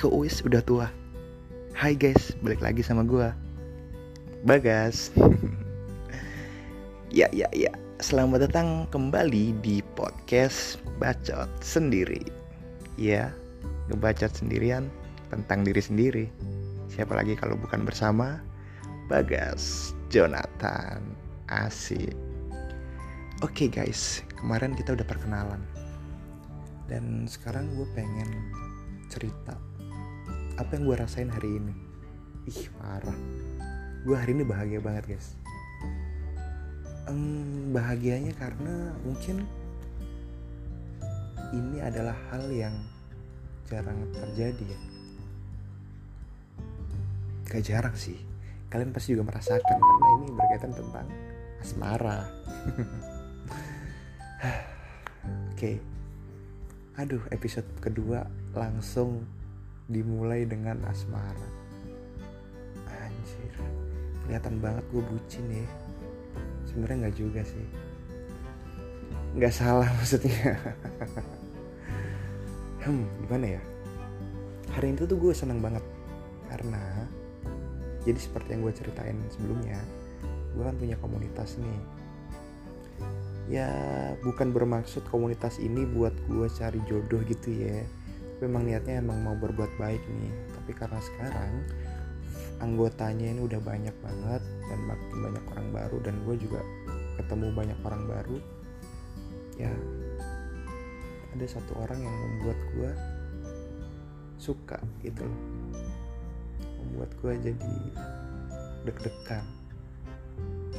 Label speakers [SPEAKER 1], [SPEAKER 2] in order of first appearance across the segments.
[SPEAKER 1] Iko Uwis udah tua. Hai guys, balik lagi sama gue Bagas Ya, ya, ya. Selamat datang kembali di podcast Bacot Sendiri. Ya, ngebacot sendirian tentang diri sendiri. Siapa lagi kalau bukan bersama? Bagas Jonathan. Asik. Oke guys, kemarin kita udah perkenalan. Dan sekarang gue pengen cerita apa yang gue rasain hari ini? Ih parah. Gue hari ini bahagia banget guys. Um, bahagianya karena mungkin ini adalah hal yang jarang terjadi ya. Gak jarang sih. Kalian pasti juga merasakan karena ini berkaitan tentang asmara. Oke. Okay aduh episode kedua langsung dimulai dengan asmara. Anjir kelihatan banget gue bucin ya. Sebenarnya nggak juga sih. Nggak salah maksudnya. Hmm gimana ya? Hari itu tuh gue seneng banget. Karena jadi seperti yang gue ceritain sebelumnya gue kan punya komunitas nih. Ya bukan bermaksud komunitas ini buat gue cari jodoh gitu ya tapi emang niatnya emang mau berbuat baik nih. Tapi karena sekarang anggotanya ini udah banyak banget dan makin banyak orang baru dan gue juga ketemu banyak orang baru ya ada satu orang yang membuat gue suka gitu loh. Membuat gue jadi deg-degan.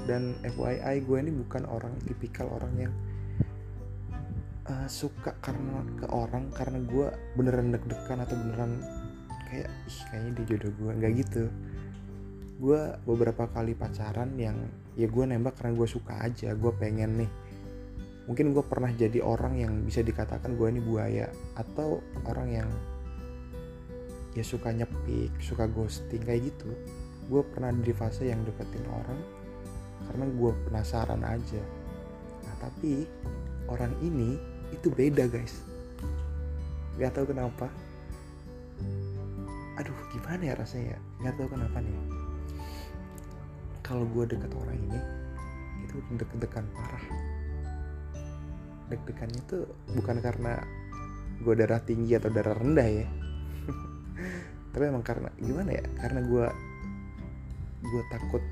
[SPEAKER 1] Dan FYI gue ini bukan orang tipikal orang yang uh, suka karena ke orang karena gue beneran deg-degan atau beneran kayak ih kayaknya dia jodoh gue nggak gitu. Gue beberapa kali pacaran yang ya gue nembak karena gue suka aja gue pengen nih. Mungkin gue pernah jadi orang yang bisa dikatakan gue ini buaya atau orang yang ya suka nyepik suka ghosting kayak gitu. Gue pernah di fase yang deketin orang karena gue penasaran aja. Nah tapi orang ini itu beda guys. Gak tahu kenapa. Aduh gimana ya rasanya ya? Gak tahu kenapa nih. Kalau gue deket orang ini itu deg-degan parah. Deg-degannya tuh bukan karena gue darah tinggi atau darah rendah ya. Tapi emang karena gimana ya? Karena gue gue takut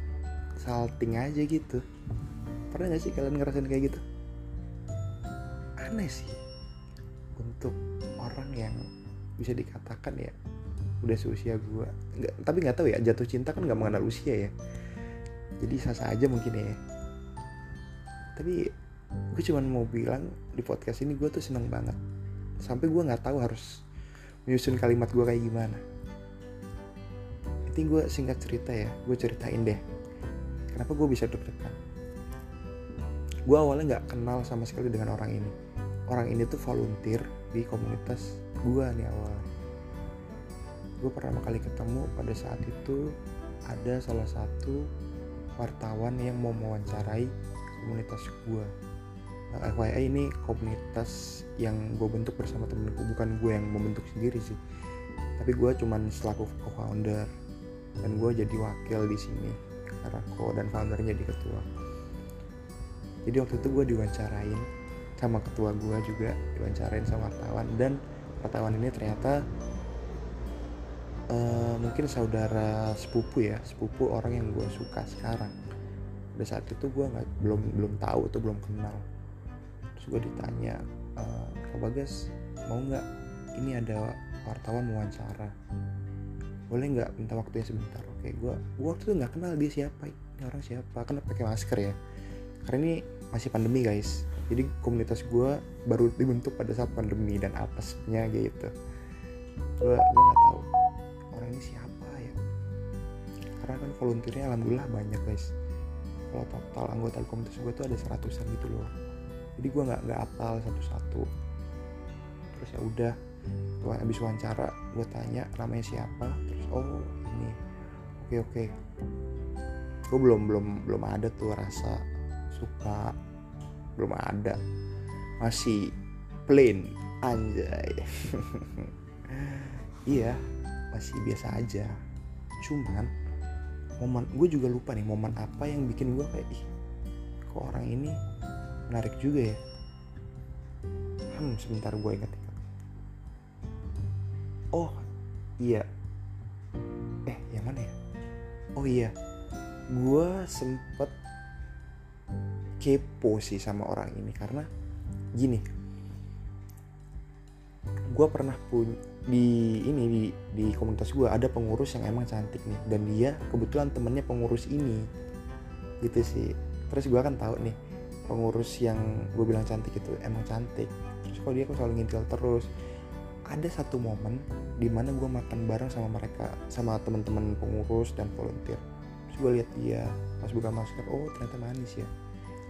[SPEAKER 1] salting aja gitu. Pernah gak sih kalian ngerasain kayak gitu aneh sih. Untuk orang yang bisa dikatakan ya udah seusia gue nggak tapi nggak tahu ya jatuh cinta kan nggak mengenal usia ya. Jadi sah aja mungkin ya. Tapi gue cuman mau bilang di podcast ini gue tuh seneng banget. Sampai gue nggak tahu harus menyusun kalimat gue kayak gimana. Ini gue singkat cerita ya gue ceritain deh. Kenapa gue bisa deg-degan? Gue awalnya nggak kenal sama sekali dengan orang ini orang ini tuh volunteer di komunitas gue nih awal. Gue pertama kali ketemu pada saat itu ada salah satu wartawan yang mau mewawancarai komunitas gue nah, FYI ini komunitas yang gue bentuk bersama temenku bukan gue yang membentuk sendiri sih. Tapi gue cuman selaku co-founder dan gue jadi wakil di sini karena co dan foundernya jadi ketua. Jadi waktu itu gue diwawancarain sama ketua gue juga diwawancarain sama wartawan. Dan wartawan ini ternyata uh, mungkin saudara sepupu ya sepupu orang yang gue suka sekarang. Pada saat itu gue nggak belum belum tahu tuh belum kenal. Terus gue ditanya e, Kak Bagas mau nggak? Ini ada wartawan wawancara. Boleh nggak minta waktunya sebentar? Oke gue gue waktu itu nggak kenal dia siapa ini orang siapa kan pakai masker ya? Karena ini masih pandemi guys. Jadi komunitas gue baru dibentuk pada saat pandemi dan apesnya gitu. Gue gue nggak tahu orang ini siapa ya. Karena kan volunteernya alhamdulillah banyak guys. Kalau total anggota komunitas gue tuh ada seratusan gitu loh. Jadi gue nggak nggak apal satu-satu. Terus ya udah gue habis wawancara gue tanya namanya siapa terus oh ini. Oke oke. Gue belum belum belum ada tuh rasa suka. Belum ada. Masih plain anjay. Iya masih biasa aja. Cuman momen gue juga lupa nih momen apa yang bikin gue kayak ih kok orang ini menarik juga ya? Hmm sebentar gue inget inget oh iya. Eh yang mana ya? Oh iya. Gue sempet kepo sih sama orang ini karena gini. Gue pernah punya di ini di di komunitas gue ada pengurus yang emang cantik nih dan dia kebetulan temennya pengurus ini. Gitu sih. Terus gue kan tahu nih pengurus yang gue bilang cantik itu emang cantik. Terus kalau dia kok selalu ngintil terus. Ada satu momen di mana gue makan bareng sama mereka sama teman-teman pengurus dan volunteer. Terus gue lihat dia pas buka masker oh ternyata manis ya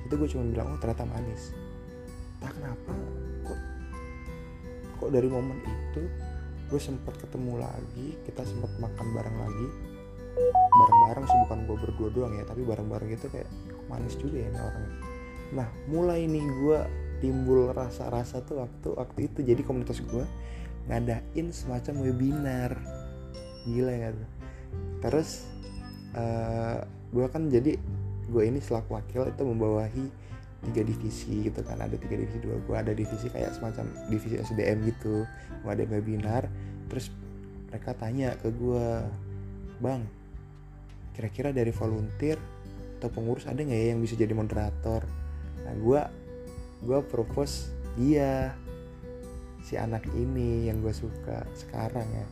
[SPEAKER 1] itu gue cuma bilang oh ternyata manis. Tak kenapa kok kok dari momen itu gue sempat ketemu lagi kita sempat makan bareng lagi. Bareng-bareng sih bukan gue berdua doang ya tapi bareng-bareng gitu kayak manis juga ya ini orang nah mulai nih gue timbul rasa-rasa tuh waktu waktu itu. Jadi komunitas gue ngadain semacam webinar. Gila ya tuh terus uh, gue kan jadi gue ini selaku wakil itu membawahi tiga divisi gitu kan. Ada tiga divisi dua gue ada divisi kayak semacam divisi SDM gitu gue ada webinar. Terus mereka tanya ke gue bang kira-kira dari volunteer atau pengurus ada nggak ya yang bisa jadi moderator? Nah gue gue propose dia si anak ini yang gue suka sekarang ya.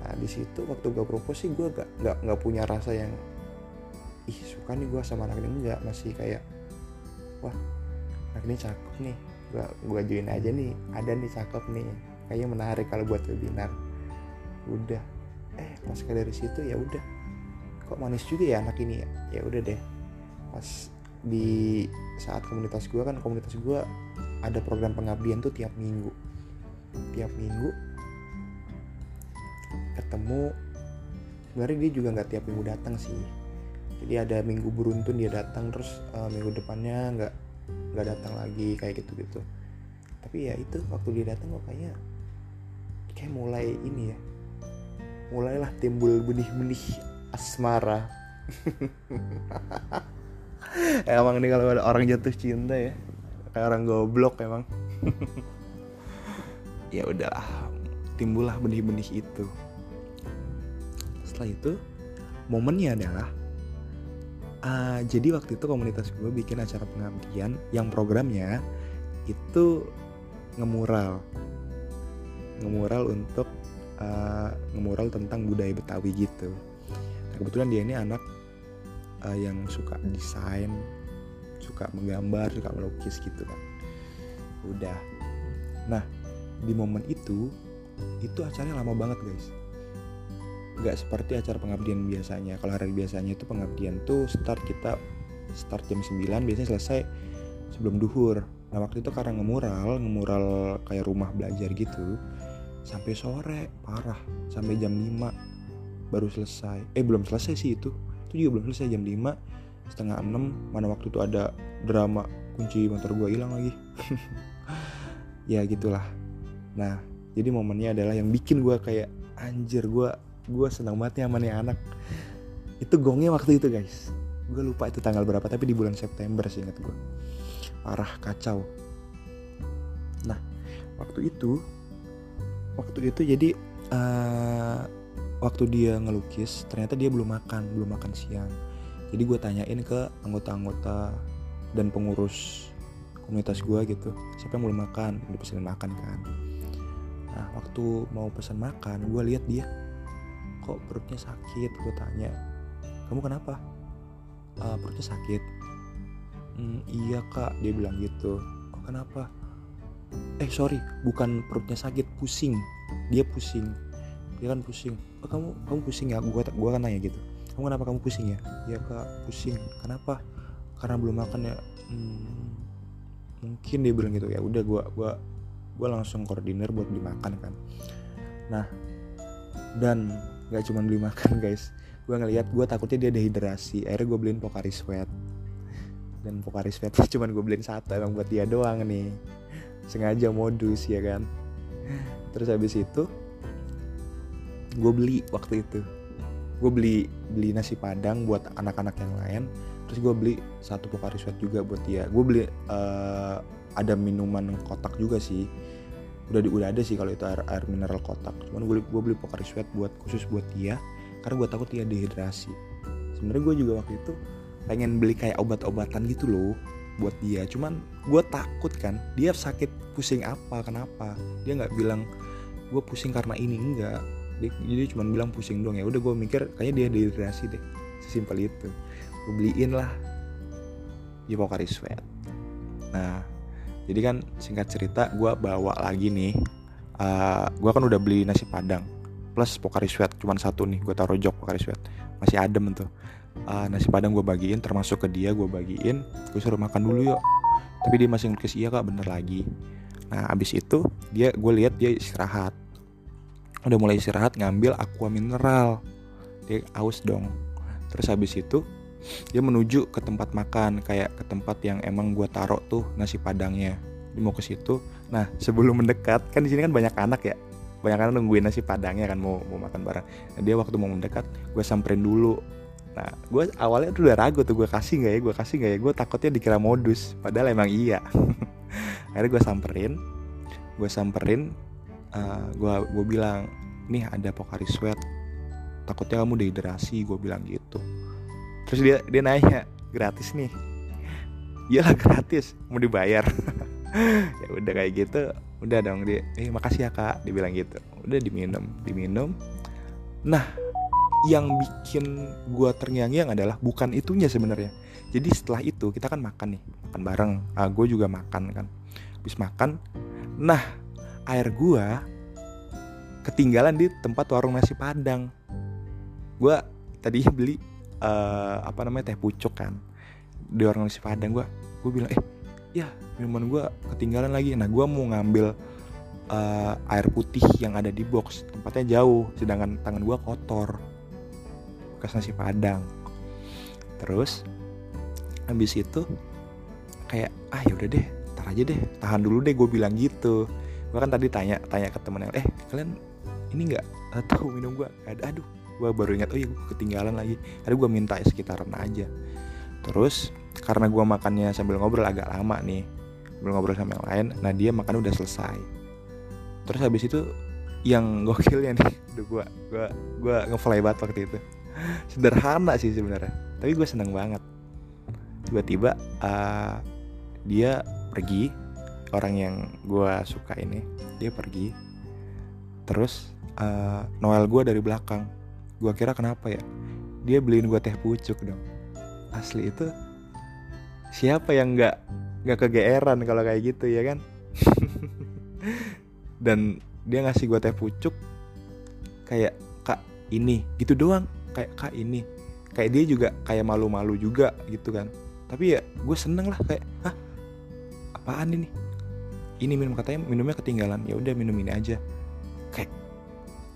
[SPEAKER 1] Nah di situ waktu gue propose sih gue gak nggak nggak punya rasa yang ih suka nih gue sama anak ini. Enggak masih kayak wah anak ini cakep nih. Gue gue join aja nih ada nih cakep nih. Kayaknya menarik kalau buat webinar. Udah. Eh pas dari situ ya udah. Kok manis juga ya anak ini ya? Ya udah deh. Pas di saat komunitas gue kan komunitas gue ada program pengabdian tuh tiap minggu. Tiap minggu ketemu. Sebenarnya dia juga nggak tiap minggu datang sih jadi ada minggu beruntun dia datang terus uh, minggu depannya nggak nggak datang lagi kayak gitu gitu tapi ya itu waktu dia datang kok kayaknya kayak mulai ini ya mulailah timbul benih-benih asmara. Emang nih kalau ada orang jatuh cinta ya kayak orang goblok emang. Ya udahlah timbullah benih-benih itu. Setelah itu momennya adalah uh, jadi waktu itu komunitas gue bikin acara pengabdian yang programnya itu ngemural. Ngemural untuk uh, ngemural tentang budaya Betawi gitu. Nah, kebetulan dia ini anak uh, yang suka desain suka menggambar suka melukis gitu kan. Udah. Nah di momen itu itu acaranya lama banget guys nggak seperti acara pengabdian biasanya. Kalau hari biasanya itu pengabdian tuh start kita start jam 9 biasanya selesai sebelum duhur. Nah waktu itu karena ngemural ngemural kayak rumah belajar gitu sampai sore parah sampai jam 5 baru selesai. Eh belum selesai sih itu. Itu juga belum selesai jam 5 setengah enam mana waktu itu ada drama kunci motor gue hilang lagi. Ya gitulah. Nah jadi momennya adalah yang bikin gue kayak anjir gue gue senang banget ya sama nih anak. Itu gongnya waktu itu guys. Gue lupa itu tanggal berapa tapi di bulan September sih inget gue parah kacau. Nah waktu itu waktu itu jadi uh, waktu dia ngelukis ternyata dia belum makan belum makan siang. Jadi gue tanyain ke anggota-anggota dan pengurus komunitas gue gitu siapa yang mau makan? Udah pesen makan kan. Nah waktu mau pesan makan gue lihat dia kok perutnya sakit? Gue tanya kamu kenapa? Uh, perutnya sakit. Mm, iya kak dia bilang gitu. Oh kenapa? Eh sorry bukan perutnya sakit pusing. Dia pusing. Dia kan pusing. Oh kamu kamu pusing ya? Gue gua kan nanya gitu. Kamu kenapa kamu pusing ya? Ya kak pusing. Kenapa? Karena belum makan ya. Hmm, mungkin dia bilang gitu. Ya udah gue gua gua langsung koordinir buat beli makan kan. Nah dan gak cuma beli makan guys. Gue ngeliat gue takutnya dia dehidrasi. Akhirnya gue beliin Pocari Sweat. Dan Pocari Sweat cuman gue beliin satu emang buat dia doang nih. Sengaja modus ya kan? Terus habis itu gue beli waktu itu. Gue beli beli nasi padang buat anak-anak yang lain. Terus gue beli satu pokari sweat juga buat dia. Gue beli uh, ada minuman kotak juga sih udah di, udah ada sih kalau itu air, air mineral kotak. Cuman gue gue beli pokari sweat buat khusus buat dia karena gue takut dia dehidrasi. Sebenarnya gue juga waktu itu pengen beli kayak obat-obatan gitu loh buat dia. Cuman gue takut kan dia sakit pusing apa kenapa? Dia nggak bilang gue pusing karena ini. Enggak dia cuma bilang pusing doang. Ya udah gue mikir kayaknya dia dehidrasi deh sesimpel itu. Gue beliin lah Pokari Sweat. Nah jadi kan singkat cerita gue bawa lagi nih uh, eh, gue kan udah beli nasi padang plus Pokari Sweat cuma satu nih gue taruh jok Pokari Sweat. Masih adem tuh. Uh, nasi padang gue bagiin termasuk ke dia gue bagiin gue suruh makan dulu yuk. Tapi dia masih ngelukis iya kak bener lagi. Nah abis itu dia gue lihat dia istirahat. Udah mulai istirahat ngambil aqua mineral. Dia aus dong. Terus habis itu dia menuju ke tempat makan kayak ke tempat yang emang gue taruh tuh nasi padangnya. Dia mau ke situ. Nah sebelum mendekat kan di sini kan banyak anak ya. Banyak anak nungguin nasi padangnya kan mau mau makan bareng. Nah, dia waktu mau mendekat gue samperin dulu. Nah, gue awalnya tuh udah ragu tuh gue kasih nggak ya, gue kasih nggak ya, gue takutnya dikira modus, padahal emang iya. Akhirnya gue samperin, gue samperin, uh, eh, gue gue bilang, nih ada Pokari Sweat, takutnya kamu dehidrasi, gue bilang gitu. Terus dia dia nanya, gratis nih? Iyalah gratis, mau dibayar. ya udah kayak gitu, udah dong dia, eh makasih ya kak, dibilang gitu. Udah diminum, diminum. Nah, yang bikin gue terngiang-ngiang adalah bukan itunya sebenarnya jadi setelah itu kita kan makan nih makan bareng ah, gue juga makan kan habis makan nah air gue ketinggalan di tempat warung nasi padang gue tadi beli uh, apa namanya teh pucuk kan. Di warung nasi padang gue gue bilang eh ya minuman gue ketinggalan lagi. Nah gue mau ngambil uh, air putih yang ada di box tempatnya jauh sedangkan tangan gue kotor bekas nasi padang. Terus habis itu kayak ah ya udah deh tar aja deh tahan dulu deh gue bilang gitu. Gue kan tadi tanya tanya ke temen yang eh kalian ini nggak tahu minum gue aduh gue baru ingat oh iya gue ketinggalan lagi. Tadi gue minta ya sekitaran aja. Terus karena gue makannya sambil ngobrol agak lama nih sambil ngobrol sama yang lain nah dia makan udah selesai. Terus habis itu yang gokilnya nih udah gue gue gue ngefly banget waktu itu. Sederhana sih sebenarnya tapi gue seneng banget. Tiba-tiba uh, dia pergi orang yang gue suka ini dia pergi. Terus uh, Noel gue dari belakang gue kira kenapa ya? Dia beliin gue teh pucuk dong. Asli itu siapa yang nggak nggak kegeeran kalau kayak gitu ya kan? Dan dia ngasih gue teh pucuk kayak kak ini gitu doang. Kayak kak ini. Kayak dia juga kayak malu-malu juga gitu kan. Tapi ya gue seneng lah kayak hah apaan ini? Ini minum katanya minumnya ketinggalan. Ya udah minum ini aja. Kayak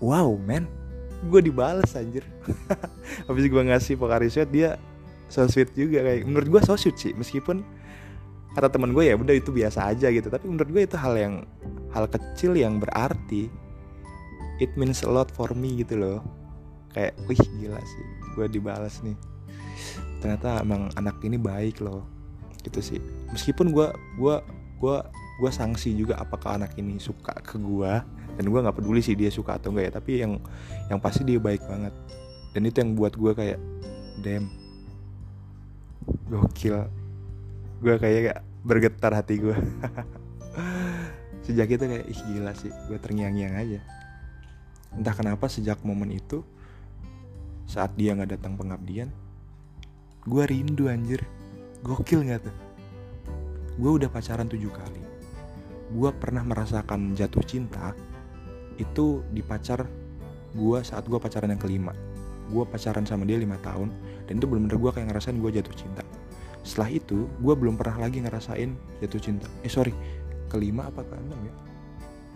[SPEAKER 1] wow man gue dibales anjir. Habis gue ngasih Pokari Sweat dia so sweet juga kayak menurut gue so sweet sih. Meskipun kata teman gue ya udah itu biasa aja gitu. Tapi menurut gue itu hal yang hal kecil yang berarti it means a lot for me gitu loh. Kayak wih gila sih gue dibalas nih. Ternyata emang anak ini baik loh gitu sih. Meskipun gue gue gue gue sanksi juga apakah anak ini suka ke gue dan gue nggak peduli sih dia suka atau enggak ya tapi yang yang pasti dia baik banget. Dan itu yang buat gue kayak damn gokil. Gue kayak bergetar hati gue sejak itu kayak ih gila sih. Gue terngiang-ngiang aja. Entah kenapa sejak momen itu saat dia nggak datang pengabdian gue rindu anjir. Gokil nggak tuh? Gue udah pacaran tujuh kali. Gue pernah merasakan jatuh cinta itu di pacar gue saat gue pacaran yang kelima. Gue pacaran sama dia lima tahun dan itu bener-bener gue kayak ngerasain gue jatuh cinta. Setelah itu gue belum pernah lagi ngerasain jatuh cinta. Eh sorry kelima apa ke enam ya?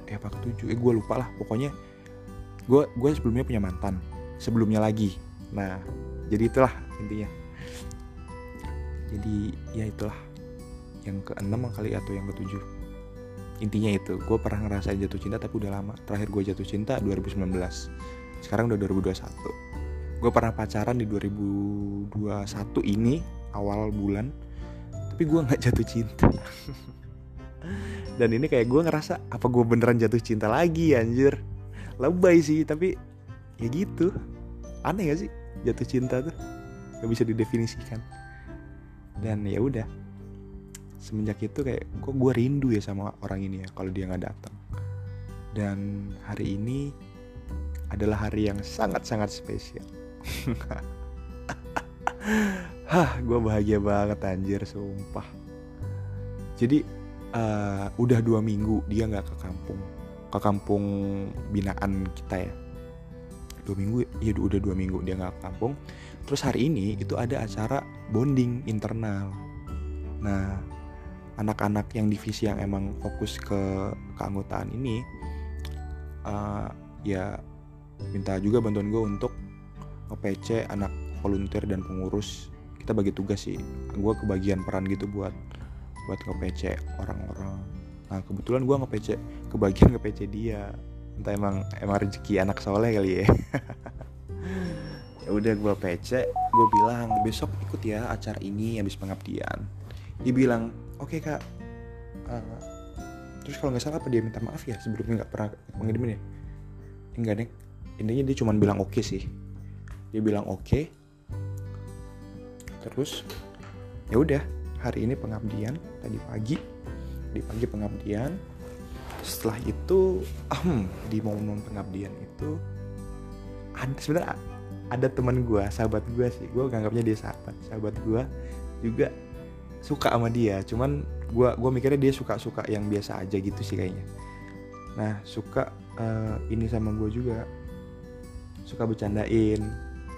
[SPEAKER 1] Eh apa ketujuh? Eh gue lupa lah. Pokoknya gue gue sebelumnya punya mantan. Sebelumnya lagi. Nah jadi itulah intinya. Jadi ya itulah. Yang keenam kali atau yang ketujuh intinya itu gue pernah ngerasain jatuh cinta tapi udah lama. Terakhir gue jatuh cinta 2019 sekarang udah 2021 gue pernah pacaran di 2021 ini awal bulan. Tapi gue nggak jatuh cinta. Dan ini kayak gue ngerasa apa gue beneran jatuh cinta lagi anjir? Lebay sih tapi ya gitu. Aneh gak sih jatuh cinta tuh? Gak bisa didefinisikan. Dan ya udah semenjak itu kayak kok gue rindu ya sama orang ini ya kalau dia nggak datang dan hari ini adalah hari yang sangat-sangat spesial Hah, gue bahagia banget anjir, sumpah. Jadi uh, udah dua minggu dia nggak ke kampung, ke kampung binaan kita ya. Dua minggu, ya udah dua minggu dia nggak ke kampung. Terus hari ini itu ada acara bonding internal. Nah, anak-anak yang divisi yang emang fokus ke keanggotaan ini uh, ya minta juga bantuan gue untuk nge-PC anak volunteer dan pengurus. Kita bagi tugas sih. Gue kebagian peran gitu buat buat nge-PC orang-orang. Nah kebetulan gue nge-PC kebagian nge-PC dia. Entah emang emang rezeki anak soleh kali ya. Ya udah gue PC gue bilang besok ikut ya acara ini habis pengabdian. Dia bilang oke okay, kak. Uh, terus kalau nggak salah apa dia minta maaf ya? Sebelumnya nggak pernah mengirimin ya? Enggak deh intinya dia cuma bilang oke okay sih. Dia bilang oke. Okay. terus ya udah. Hari ini pengabdian tadi pagi. Di pagi pengabdian. Setelah itu um, di momen pengabdian itu ada sebenarnya ada teman gue sahabat gue sih. Gue nganggapnya dia sahabat. Sahabat gue juga suka sama dia. Cuman gue gue mikirnya dia suka suka yang biasa aja gitu sih kayaknya. Nah suka uh, ini sama gue juga. Suka bercandain.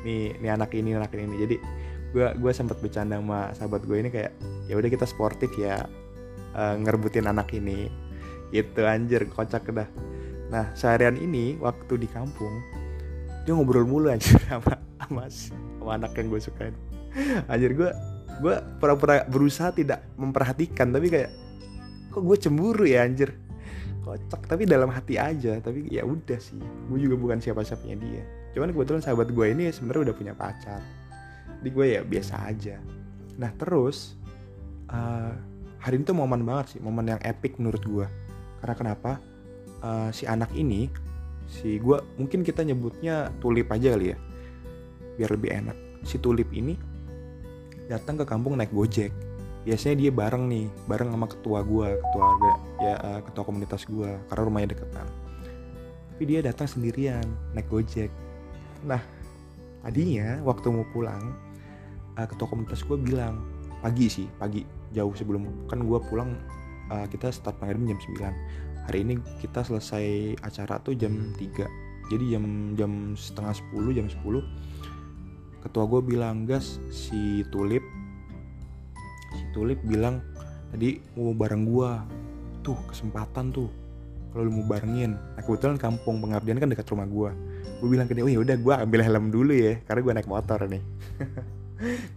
[SPEAKER 1] Nih nih anak ini anak ini. Jadi gue gue sempat bercanda sama sahabat gue ini kayak ya udah kita sportif ya uh, ngerebutin anak ini. Itu anjir kocak dah. Nah seharian ini waktu di kampung dia ngobrol mulu anjir sama sama, sama anak yang gue sukain. Anjir gue gue pura-pura berusaha tidak memperhatikan tapi kayak kok gue cemburu ya anjir? Kocak tapi dalam hati aja tapi ya udah sih. Gue juga bukan siapa-siapanya dia. Cuman kebetulan sahabat gue ini sebenarnya udah punya pacar. Di gue ya biasa aja. Nah terus uh, hari ini tuh momen banget sih momen yang epic menurut gue karena kenapa? Uh, si anak ini si gue mungkin kita nyebutnya tulip aja kali ya biar lebih enak. Si tulip ini datang ke kampung naik gojek. Biasanya dia bareng nih bareng sama ketua gue ketua warga ya uh, ketua komunitas gue karena rumahnya deketan. Tapi dia datang sendirian naik gojek. Nah tadinya waktu mau pulang uh, ketua komunitas gue bilang pagi sih pagi jauh sebelum kan gue pulang uh, kita start panggilan jam 9 hari ini kita selesai acara tuh jam 3 jadi jam jam setengah 10 jam 10 ketua gue bilang gas si tulip si tulip bilang tadi mau bareng gue tuh kesempatan tuh kalau lu mau barengin. Nah kebetulan kampung pengabdian kan dekat rumah gue gue bilang ke dia oh ya udah gue ambil helm dulu ya karena gue naik motor nih.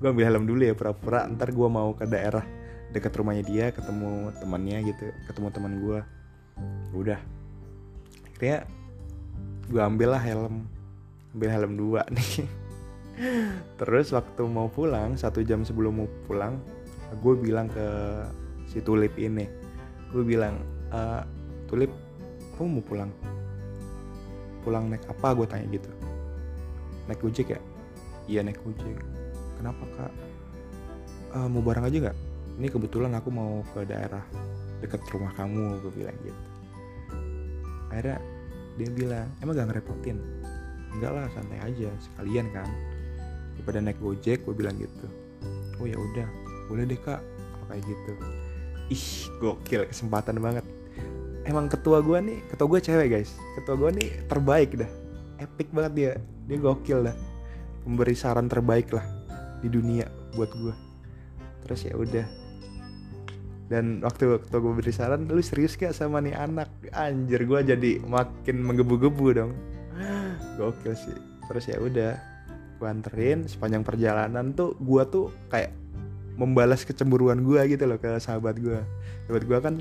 [SPEAKER 1] Gue ambil helm dulu ya pura-pura. Ntar gue mau ke daerah dekat rumahnya dia ketemu temannya gitu ketemu teman gue udah. Akhirnya gue ambil lah helm ambil helm dua nih terus waktu mau pulang satu jam sebelum mau pulang gue bilang ke si tulip ini. Gue bilang e, tulip kamu mau pulang? Pulang naik apa? Gue tanya gitu. Naik gojek ya? Iya naik gojek. Kenapa kak? E, mau bareng aja nggak? Ini kebetulan aku mau ke daerah dekat rumah kamu gue bilang gitu. Akhirnya dia bilang emang gak ngerepotin? Enggak lah santai aja sekalian kan daripada naik gojek gue bilang gitu. Oh ya udah. Boleh deh kak. Kalau kayak gitu. Ih gokil. Kesempatan banget. Emang ketua gue nih ketua gue cewek guys. Ketua gue nih terbaik dah. Epic banget dia. Dia gokil dah. Memberi saran terbaik lah di dunia buat gue terus ya udah. Dan waktu ketua gue beri saran lu serius gak sama nih anak? Anjir gue jadi makin menggebu-gebu dong. Gokil sih. Terus ya udah gue anterin sepanjang perjalanan tuh gue tuh kayak membalas kecemburuan gue gitu loh ke sahabat gue sahabat gue kan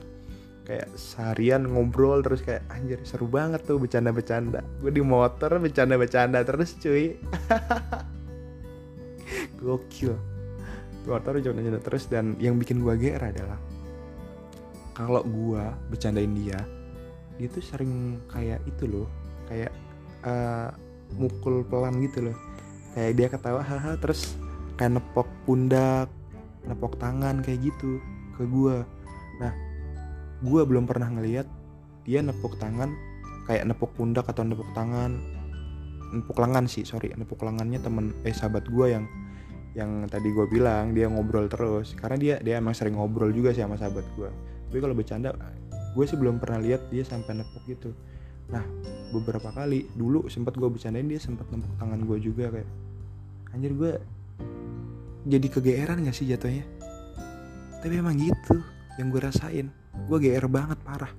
[SPEAKER 1] kayak seharian ngobrol terus kayak anjir seru banget tuh bercanda-bercanda. Gue di motor bercanda-bercanda terus cuy. Gokil. Motor bercanda-bercanda terus dan yang bikin gue GR adalah kalau gue bercandain dia dia tuh sering kayak itu loh kayak uh, mukul pelan gitu loh kayak dia ketawa haha terus kayak nepok pundak nepok tangan kayak gitu ke gue nah gue belum pernah ngeliat dia nepuk tangan kayak nepuk pundak atau nepuk tangan. Nepuk lengan sih sorry nepuk lengannya temen eh sahabat gue yang yang tadi gue bilang dia ngobrol terus. Karena dia dia emang sering ngobrol juga sih sama sahabat gue tapi kalau bercanda gue sih belum pernah lihat dia sampai nepuk gitu nah beberapa kali dulu sempat gue bercandain dia sempat nepuk tangan gue juga kayak anjir gue jadi kegeeran gak sih jatuhnya? Tapi emang gitu yang gue rasain. Gue GR banget parah.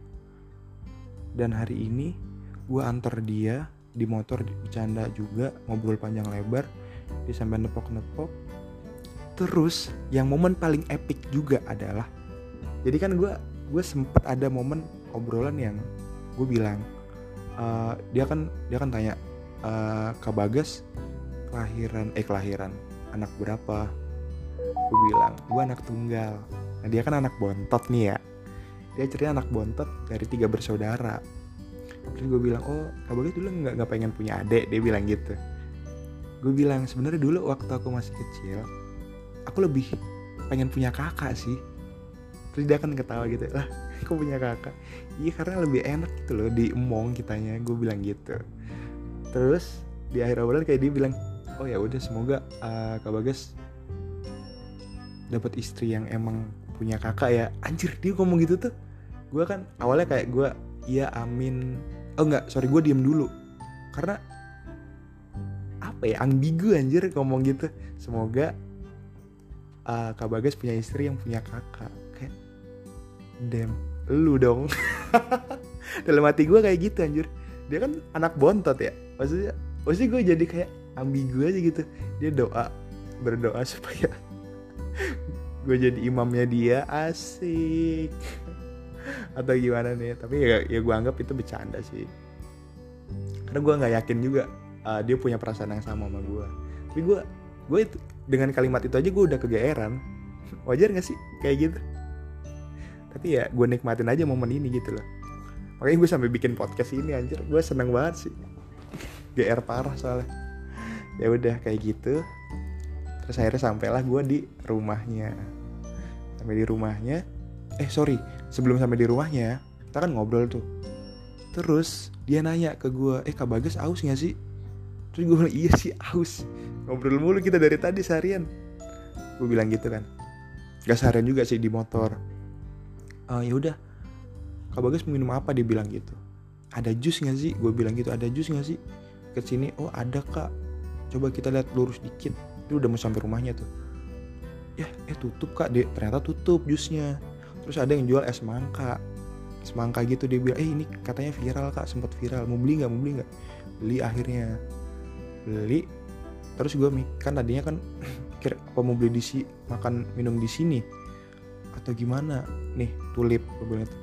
[SPEAKER 1] Dan hari ini gue antar dia di motor bercanda juga ngobrol panjang lebar dia sampai nepok-nepok. Terus yang momen paling epic juga adalah jadi kan gue gue sempet ada momen obrolan yang gue bilang uh, dia kan dia kan tanya uh, Kak Bagas kelahiran eh kelahiran anak berapa? Gue bilang gue anak tunggal. Nah dia kan anak bontot nih ya. Dia cerita anak bontot dari tiga bersaudara. Terus gue bilang oh Kak Bagas dulu nggak nggak pengen punya adik? Dia bilang gitu. Gue bilang sebenarnya dulu waktu aku masih kecil aku lebih pengen punya kakak sih. Terus dia kan ketawa gitu lah aku punya kakak. Iya karena lebih enak gitu loh di emong kitanya gue bilang gitu. Terus di akhir obrolan kayak dia bilang oh ya udah semoga uh, kak bagas dapat istri yang emang punya kakak ya. Anjir dia ngomong gitu tuh. Gue kan awalnya kayak gue iya amin. Oh enggak sorry gue diem dulu. Karena apa ya ambigu anjir ngomong gitu. Semoga uh, Kak Bagas punya istri yang punya kakak. Kayak dem lu dong. Dalam hati gue kayak gitu anjir. Dia kan anak bontot ya. Maksudnya maksudnya gue jadi kayak ambigu aja gitu. Dia doa berdoa supaya gue jadi imamnya dia asik. Atau gimana nih tapi ya, ya gue anggap itu bercanda sih. Karena gue nggak yakin juga uh, dia punya perasaan yang sama sama gue tapi gue gue itu dengan kalimat itu aja gue udah kegeeran. Wajar gak sih? Kayak gitu tapi ya gue nikmatin aja momen ini gitu loh. Makanya gue sampai bikin podcast ini anjir. Gue seneng banget sih. GR parah soalnya. Ya udah kayak gitu. Terus akhirnya sampailah gue di rumahnya. Sampai di rumahnya. Eh sorry. Sebelum sampai di rumahnya kita kan ngobrol tuh. Terus dia nanya ke gue eh kak bagas aus gak sih? Terus gue bilang iya sih aus. Ngobrol mulu kita dari tadi seharian. Gue bilang gitu kan. Gak seharian juga sih di motor uh, ya udah. Kak bagas minum apa? Dia bilang gitu. Ada jus gak sih? Gue bilang gitu ada jus gak sih? Ke sini oh ada kak. Coba kita lihat lurus dikit. Itu udah mau sampai rumahnya tuh. Ya eh tutup kak. Dia ternyata tutup jusnya. Terus ada yang jual es mangka. Es mangka gitu dia bilang eh ini katanya viral kak. Sempat viral. Mau beli nggak? Mau beli nggak? Beli akhirnya. Beli. Terus gue kan tadinya kan kira apa mau beli di si makan minum di sini atau gimana? Nih tulip gue bilang itu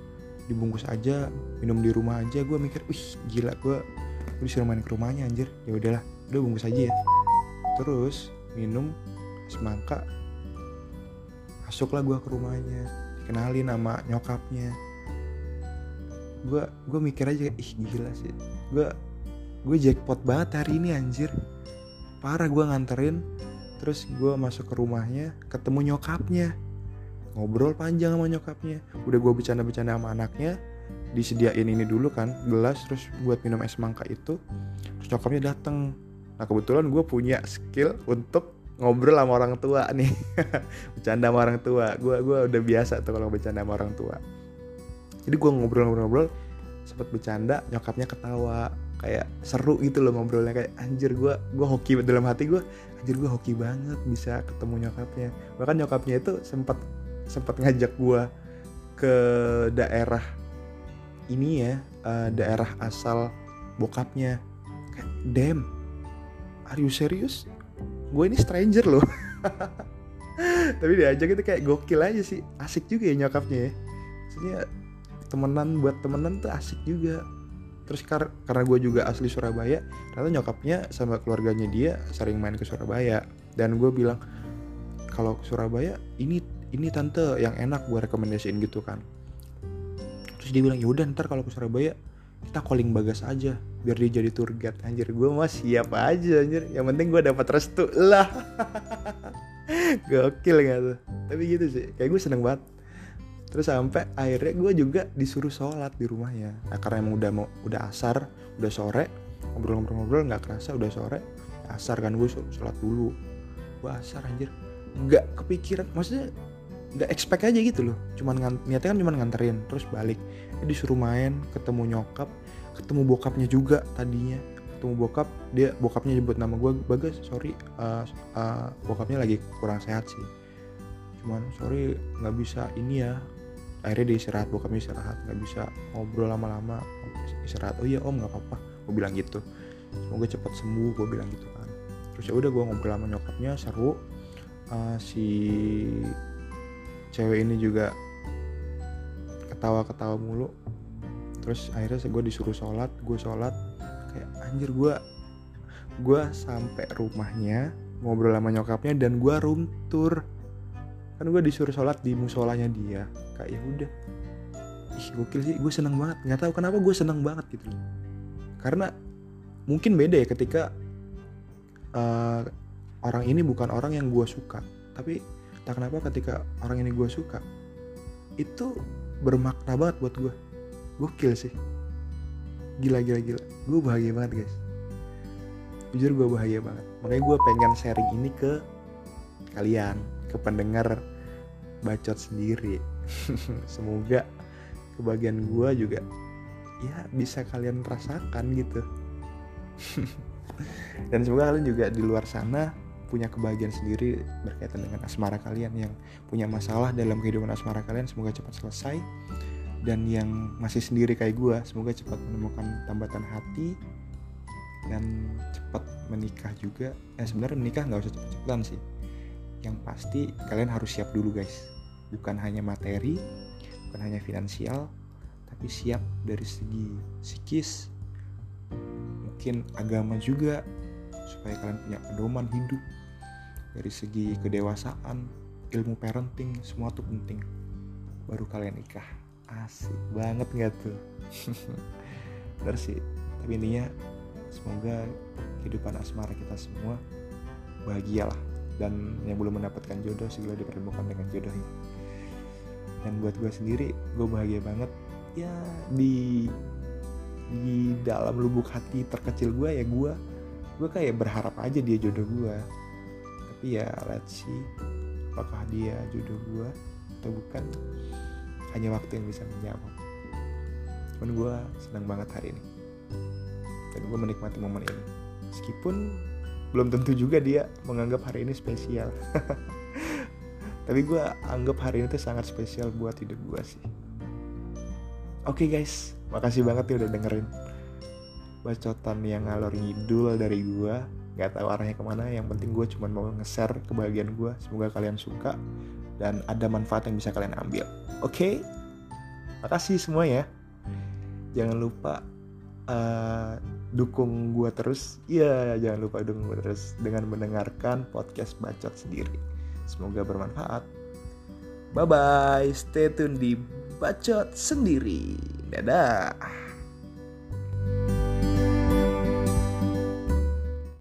[SPEAKER 1] dibungkus aja minum di rumah aja gue mikir wih gila gue gue disuruh main ke rumahnya anjir. Ya udahlah udah bungkus aja ya. Terus minum semangka masuklah gue ke rumahnya kenalin nama nyokapnya. Gue gue mikir aja ih gila sih. Gue gue jackpot banget hari ini anjir. Parah gue nganterin. Terus gue masuk ke rumahnya ketemu nyokapnya ngobrol panjang sama nyokapnya. Udah gue bercanda-bercanda sama anaknya disediain ini dulu kan gelas terus buat minum es mangka itu. Terus nyokapnya dateng. Nah kebetulan gue punya skill untuk ngobrol sama orang tua nih. Bercanda sama orang tua. Gue gue udah biasa tuh kalau bercanda sama orang tua. Jadi gue ngobrol-ngobrol sempet bercanda nyokapnya ketawa. Kayak seru gitu loh ngobrolnya. Kayak anjir gue gue hoki dalam hati gue anjir gue hoki banget bisa ketemu nyokapnya. Bahkan nyokapnya itu sempat sempat ngajak gue ke daerah ini ya uh, daerah asal bokapnya. Kayak damn are you serious? Gue ini stranger loh. Tapi diajak itu kayak gokil aja sih. Asik juga ya nyokapnya ya. Maksudnya temenan buat temenan tuh asik juga. Terus kar karena gue juga asli Surabaya ternyata nyokapnya sama keluarganya dia sering main ke Surabaya. Dan gue bilang kalau ke Surabaya ini ini tante yang enak gue rekomendasiin gitu kan. Terus dia bilang yaudah ntar kalau ke Surabaya kita calling bagas aja biar dia jadi tour guide. Anjir gue mah siap aja anjir. Yang penting gue dapat restu lah. Gokil gak tuh? Tapi gitu sih kayak gue seneng banget. Terus sampai akhirnya gue juga disuruh sholat di rumahnya. Nah, karena emang udah mau udah asar udah sore ngobrol-ngobrol nggak kerasa udah sore asar kan gue sholat dulu. Gue asar anjir. Nggak kepikiran maksudnya nggak expect aja gitu loh. Cuman niatnya kan cuma nganterin terus balik. Disuruh main ketemu nyokap ketemu bokapnya juga tadinya. Ketemu bokap dia bokapnya nyebut nama gue bagas sorry uh, uh, bokapnya lagi kurang sehat sih. Cuman sorry nggak bisa ini ya. Akhirnya dia istirahat bokapnya istirahat. Nggak bisa ngobrol lama-lama istirahat. Oh iya om nggak apa-apa. Gue bilang gitu. Semoga cepat sembuh gue bilang gitu kan. Terus ya udah gue ngobrol sama nyokapnya seru. Uh, si cewek ini juga ketawa-ketawa mulu. Terus akhirnya gue disuruh sholat gue sholat. Kayak anjir gue gue sampai rumahnya ngobrol sama nyokapnya dan gue room tour. Kan gue disuruh sholat di musolanya dia. Kayak ya udah. Ih gokil sih gue seneng banget. Nggak tahu kenapa gue seneng banget gitu karena mungkin beda ya ketika uh, orang ini bukan orang yang gue suka. Tapi tak kenapa ketika orang ini gue suka itu bermakna banget buat gue gokil sih. Gila gila gila. Gue bahagia banget guys. Jujur gue bahagia banget. Makanya gue pengen sharing ini ke kalian ke pendengar bacot sendiri. Semoga kebagian gue juga ya bisa kalian rasakan gitu. Dan semoga kalian juga di luar sana punya kebahagiaan sendiri berkaitan dengan asmara kalian yang punya masalah dalam kehidupan asmara kalian semoga cepat selesai. Dan yang masih sendiri kayak gue semoga cepat menemukan tambatan hati dan cepat menikah juga. Eh sebenarnya menikah nggak usah cepet-cepetan sih. Yang pasti kalian harus siap dulu guys. Bukan hanya materi bukan hanya finansial tapi siap dari segi psikis mungkin agama juga supaya kalian punya pedoman hidup dari segi kedewasaan ilmu parenting semua tuh penting. Baru kalian nikah. Asik banget nggak tuh? Bener sih. Tapi intinya semoga kehidupan asmara kita semua bahagia lah. Dan yang belum mendapatkan jodoh segera dipertemukan dengan jodohnya. Dan buat gue sendiri gue bahagia banget. Ya di di dalam lubuk hati terkecil gue ya gue gue kayak berharap aja dia jodoh gue tapi ya let's see. Apakah dia jodoh gue atau bukan? Hanya waktu yang bisa menjawab. Cuman gue senang banget hari ini. Dan gue menikmati momen ini. Meskipun belum tentu juga dia menganggap hari ini spesial. Tapi gue anggap hari ini tuh sangat spesial buat hidup gue sih. Oke okay guys. Makasih banget ya udah dengerin bacotan yang ngalor ngidul dari gue nggak tahu arahnya ke mana yang penting gue cuma mau nge-share kebahagiaan gue semoga kalian suka dan ada manfaat yang bisa kalian ambil. Oke, okay? makasih semua ya. Jangan lupa uh, dukung gue terus. Iya, jangan lupa dukung gue terus dengan mendengarkan podcast bacot sendiri. Semoga bermanfaat. Bye bye, stay tune di bacot sendiri. Dadah.